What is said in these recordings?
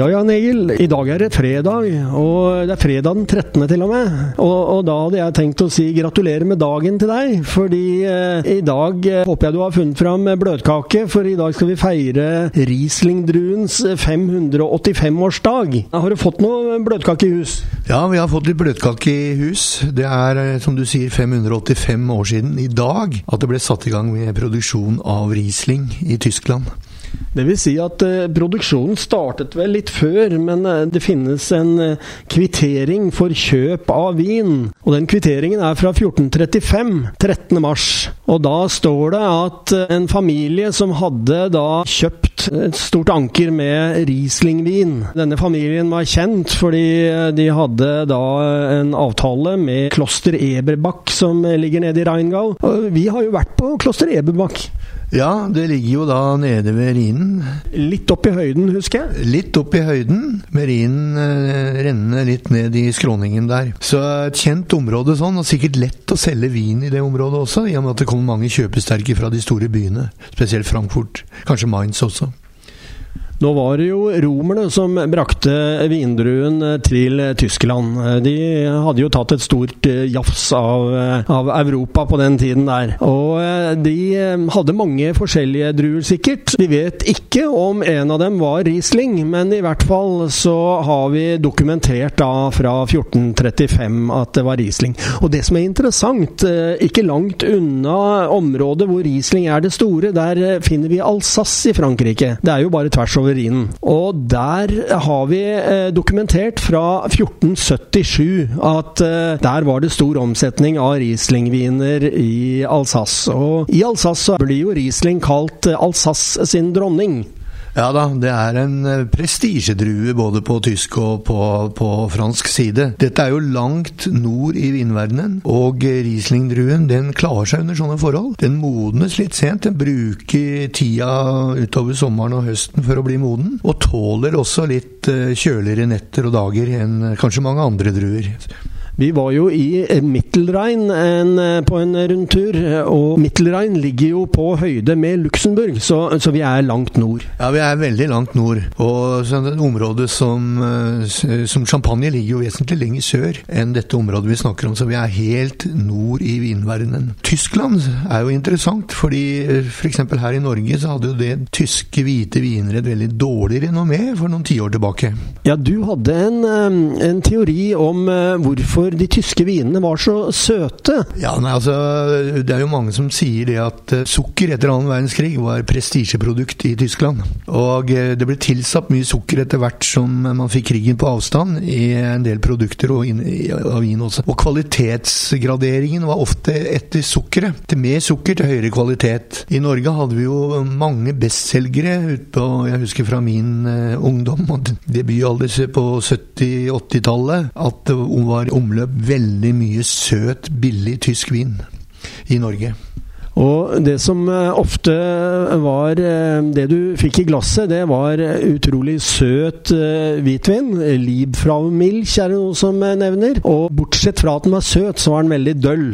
Ja, Jan Egil. I dag er det fredag, og det er fredag den 13. til og med. Og, og da hadde jeg tenkt å si gratulerer med dagen til deg, fordi eh, i dag eh, håper jeg du har funnet fram bløtkake, for i dag skal vi feire Riesling-druens 585-årsdag. Har du fått noe bløtkake i hus? Ja, vi har fått litt bløtkake i hus. Det er, eh, som du sier, 585 år siden i dag at det ble satt i gang med produksjon av Riesling i Tyskland. Det vil si at eh, produksjonen startet vel litt før, men eh, det finnes en eh, kvittering for kjøp av vin. Og den kvitteringen er fra 1435, 13. mars. Og da står det at eh, en familie som hadde da kjøpt et stort anker med Riesling-vin Denne familien var kjent fordi eh, de hadde da en avtale med Kloster Eberbach som ligger nede i Rheingau. Og vi har jo vært på Kloster Eberbach. Ja, det ligger jo da nede ved Rhinen. Litt opp i høyden, husker jeg. Litt opp i høyden, med Rhinen eh, rennende litt ned i skråningen der. Så et kjent område sånn, og sikkert lett å selge vin i det området også, i og med at det kommer mange kjøpesterke fra de store byene. Spesielt Frankfurt. Kanskje Mainz også. Nå var det jo romerne som brakte vindruen til Tyskland. De hadde jo tatt et stort eh, jafs av, eh, av Europa på den tiden der. Og eh, de hadde mange forskjellige druer, sikkert. Vi vet ikke om en av dem var Riesling, men i hvert fall så har vi dokumentert da fra 1435 at det var Riesling. Og det som er interessant, ikke langt unna området hvor Riesling er det store, der finner vi Alsace i Frankrike. Det er jo bare tvers over Rhinen. Og der har vi eh, dokumentert fra 1477 at eh, der var det stor omsetning av Riesling-viner i Alsace. Og i Alsace blir jo Riesling kalt eh, Alsace sin dronning. Ja da, det er en eh, prestisjedrue både på tysk og på, på, fransk side. Dette er jo langt nord i vinverdenen, og Riesling-druen den klarer seg under sånne forhold. Den modnes litt sent, den bruker tida utover sommeren og høsten for å bli moden, og tåler også litt eh, kjøligere netter og dager enn kanskje mange andre druer. Vi var jo i Mittelrhein en, på en rundtur, og Mittelrhein ligger jo på høyde med Luxembourg, så, så, vi er langt nord. Ja, vi er veldig langt nord. Og et område som, som, Champagne ligger jo vesentlig lenger sør enn dette området vi snakker om, så vi er helt nord i vinverdenen. Tyskland er jo interessant, fordi f.eks. For her i Norge så hadde jo det tyske hvite viner et veldig dårlig renommé for noen tiår tilbake. Ja, du hadde en, en teori om hvorfor de tyske vinene var så søte? Ja, nei, altså, Det er jo mange som sier det at uh, sukker etter annen verdenskrig var prestisjeprodukt i Tyskland. Og uh, det ble tilsatt mye sukker etter hvert som man fikk krigen på avstand i en del produkter og in, vin også. Og kvalitetsgraderingen var ofte etter sukkeret. Til mer sukker, til høyere kvalitet. I Norge hadde vi jo mange bestselgere utpå Jeg husker fra min uh, ungdom og debutalder på 70-80-tallet at det var omløp omløp veldig mye søt, billig tysk vin i Norge. Og det som eh, ofte var eh, Det du fikk i glasset, det var utrolig søt eh, hvitvin. Liebfraumilch er det noen som nevner. Og bortsett fra at den var søt, så var den veldig døll.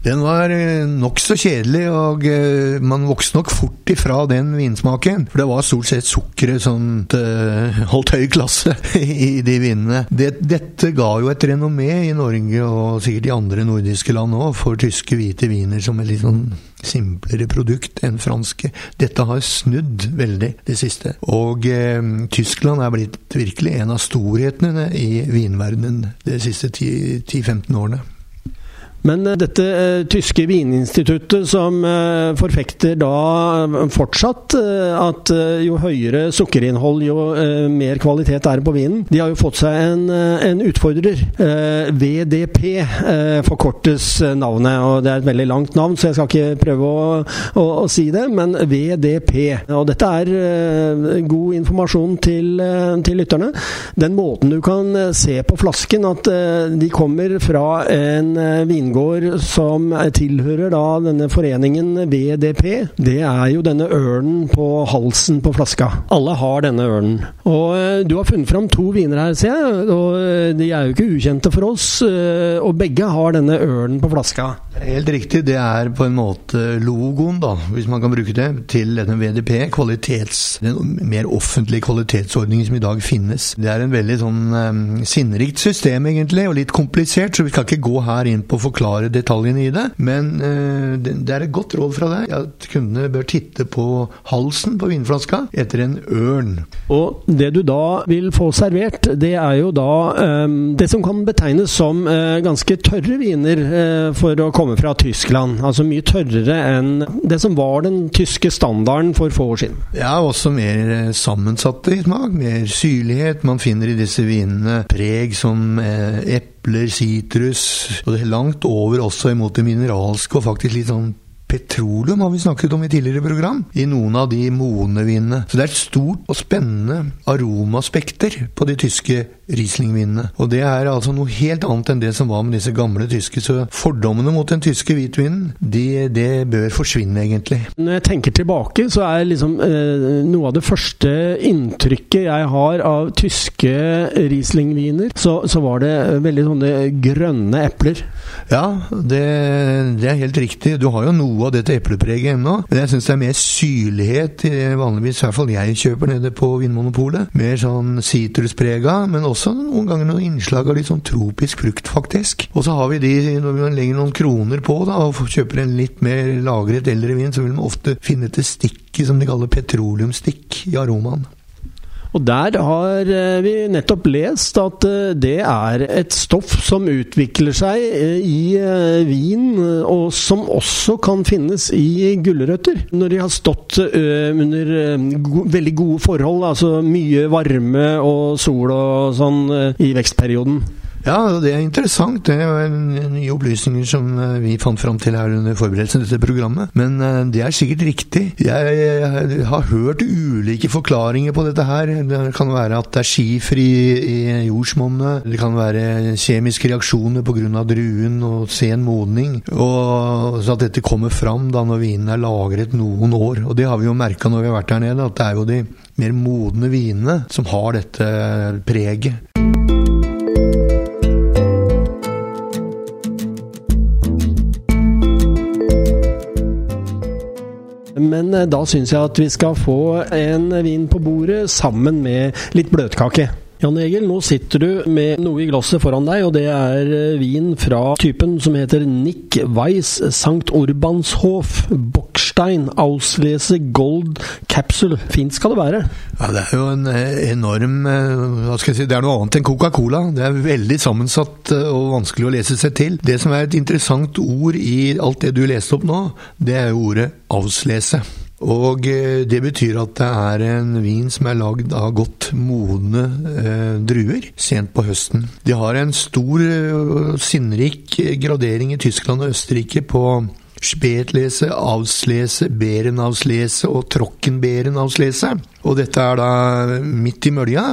Den var eh, nokså kjedelig, og eh, man vokste nok fort ifra den vinsmaken. For det var stort sett sukkeret som eh, holdt høy klasse i de vinene. Det, dette ga jo et renommé i Norge, og sikkert i andre nordiske land òg, for tyske hvite viner som er litt sånn simplere produkt enn franske. Dette har snudd veldig det siste. Og eh, Tyskland er blitt virkelig en av storhetene i vinverdenen de siste 10-15 årene. Men uh, dette uh, tyske vininstituttet som uh, forfekter da fortsatt at jo høyere sukkerinnhold, jo mer kvalitet er det på vinen, de har jo fått seg en, en utfordrer. VDP forkortes navnet, og det er et veldig langt navn, så jeg skal ikke prøve å, å, å si det, men VDP. Og dette er god informasjon til, til lytterne. Den måten du kan se på flasken at de kommer fra en vingård som tilhører da denne foreningen VDP, det er jo denne ørnen på halsen på flaska. Alle har denne ørnen. Og eh, du har funnet fram to viner her, ser jeg, og eh, de er jo ikke ukjente for oss. Eh, og begge har denne ørnen på flaska. Helt riktig. Det er på en måte logoen, da, hvis man kan bruke det, til denne VDP. Kvalitets, den mer offentlige kvalitetsordningen som i dag finnes. Det er en veldig sånn sinnrikt system, egentlig, og litt komplisert, så vi skal ikke gå her inn på å forklare detaljene i det. Men uh, det, er et godt råd fra deg at kundene bør titte på halsen på vinflaska etter en ørn. Og det du da vil få servert, det er jo da um, det som kan betegnes som uh, ganske tørre viner for å komme fra Tyskland. Altså mye tørrere enn det som var den tyske standarden for få år siden. Ja, også mer eh, sammensatte i smak. Mer syrlighet. Man finner i disse vinene preg som eh, epler, sitrus. Og det er langt over også imot det mineralske, og faktisk litt sånn Petroleum har vi snakket om i tidligere program, i noen av de modne vinene. Så det er et stort og spennende aromaspekter på de tyske Riesling-vinene. Og det er altså noe helt annet enn det som var med disse gamle tyske. Så fordommene mot den tyske hvitvinen, de, det bør forsvinne, egentlig. Når jeg tenker tilbake, så er liksom eh, noe av det første inntrykket jeg har av tyske Riesling-viner, så, så, var det veldig sånne grønne epler. Ja, det, det, er helt riktig. Du har jo noe av dette eplepreget ennå, men jeg syns det er mer syrlighet, vanligvis i hvert fall jeg kjøper nede på Vinmonopolet. Mer sånn sitrusprega, men også også noen ganger noen innslag av litt sånn tropisk frukt, faktisk. Og så har vi de, når man legger noen kroner på da, og kjøper en litt mer lagret eldre vin, så vil man ofte finne til stikk som de kaller petroleumstikk i aromaen. Og der har eh, vi nettopp lest at eh, det er et stoff som utvikler seg eh, i vin, og som også kan finnes i gulrøtter. Når de har stått under veldig gode forhold, altså mye varme og sol og sånn i vekstperioden. Ja, det er interessant. Det er nye opplysninger som eh, vi fant fram til her under forberedelsen til dette programmet. Men eh, det er sikkert riktig. Jeg har hørt ulike forklaringer på dette her. Det kan være at det er skifer i, i jordsmonnet. Det kan være kjemiske reaksjoner pga. druen og sen modning. Og så at dette kommer fram da når vinen er lagret noen år. Og det har vi jo merka når vi har vært her nede, at det er jo de mer modne vinene som har dette preget. Men eh, da syns jeg at vi skal få en vin på bordet sammen med litt bløtkake. Jan Egil, nå sitter du med noe i glasset foran deg, og det er eh, vin fra typen som heter Nick Weiss St. Urbanshof Bockstein Auslese Gold Capsule. Fint skal det være. Ja, Det er jo en eh, enorm Hva skal jeg si, det er noe annet enn Coca-Cola. Det er veldig sammensatt og vanskelig å lese seg til. Det som er et interessant ord i alt det du leste opp nå, det er jo ordet avslese. Og eh, det betyr at det er en vin som er lagd av godt modne eh, druer sent på høsten. De har en stor, eh, sinnrik gradering i Tyskland og Østerrike på Spätlese, Auslese, Berenauslese og Trockenberenauslese. Og dette er da midt i mølja,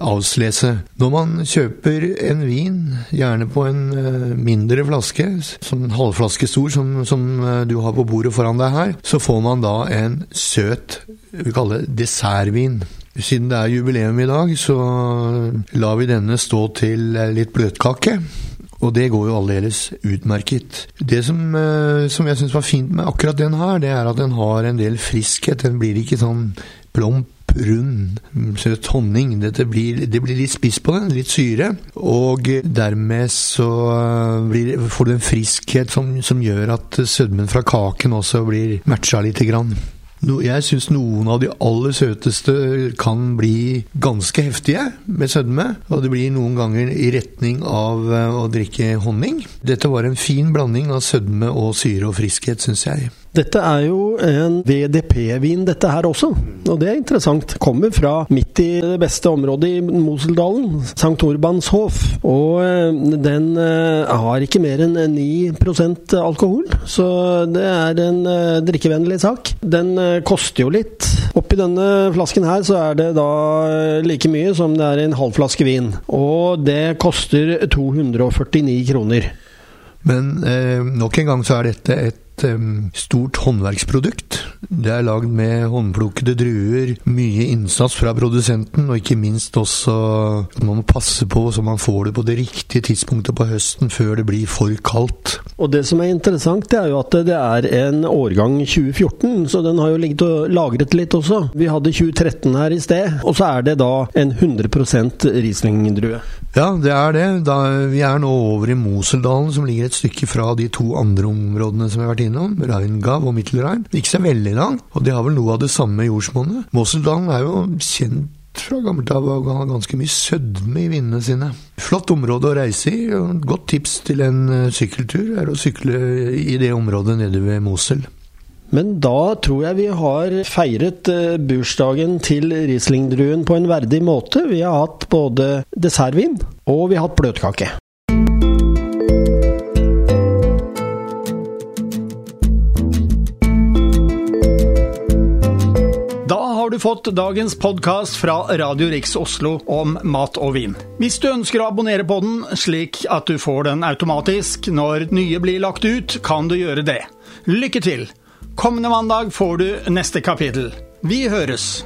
avslese. Når man kjøper en vin, gjerne på en uh, mindre flaske, som en halvflaske stor, som, som uh, du har på bordet foran deg her, så får man da en søt, vi kaller det dessertvin. Siden det er jubileum i dag, så lar vi denne stå til uh, litt bløtkake. Og det går jo aldeles utmerket. Det som, som jeg syns var fint med akkurat den her, det er at den har en del friskhet. Den blir ikke sånn plump rund, søt honning. Dette blir, det blir litt spiss på den, litt syre. Og dermed så blir, får du en friskhet som, som gjør at sødmen fra kaken også blir matcha lite grann. No, jeg syns noen av de aller søteste kan bli ganske heftige med sødme. Og det blir noen ganger i retning av eh, å drikke honning. Dette var en fin blanding av sødme og syre og friskhet, syns jeg. Dette er jo en VDP-vin, dette her også. Og det er interessant. Kommer fra midt i det beste området i Moseldalen, St. Orbanshof. Og eh, den eh, har ikke mer enn 9% alkohol, så det er en eh, drikkevennlig sak. Den koster jo litt. Oppi denne flasken her så er det da like mye som det er en halv flaske vin. Og det koster 249 kroner. Men eh, nok en gang så er dette et stort håndverksprodukt. Det er lagd med håndplukkede druer, mye innsats fra produsenten, og ikke minst også at man må passe på så man får det på det riktige tidspunktet på høsten, før det blir for kaldt. Og det som er interessant, det er jo at det er en årgang 2014, så den har jo ligget og lagret litt også. Vi hadde 2013 her i sted, og så er det da en 100 Riesling-drue. Ja, det er det. Da, vi er nå over i Moseldalen, som ligger et stykke fra de to andre områdene som vi har vært innom, Reingav og Mittelrein. Ikke så veldig langt, og de har vel noe av det samme jordsmonnet. Moseldalen er jo kjent fra gammelt av å ha ganske mye sødme i vindene sine. Flott område å reise i, og et godt tips til en eh, sykkeltur er å sykle i det området nede ved Mosel. Men da tror jeg vi har feiret eh, bursdagen til Riesling-druen på en verdig måte. Vi har hatt både dessertvin og vi har hatt bløtkake. Har du fått dagens podkast fra Radio Riks Oslo om mat og vin. Hvis du ønsker å abonnere på den, slik at du får den automatisk når nye blir lagt ut, kan du gjøre det. Lykke til! Kommende mandag får du neste kapittel. Vi høres!